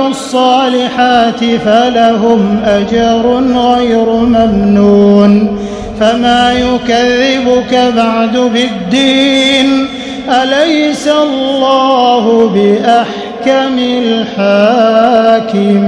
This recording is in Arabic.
الصالحات فلهم أجر غير ممنون فما يكذبك بعد بالدين أليس الله بأحكم الحاكمين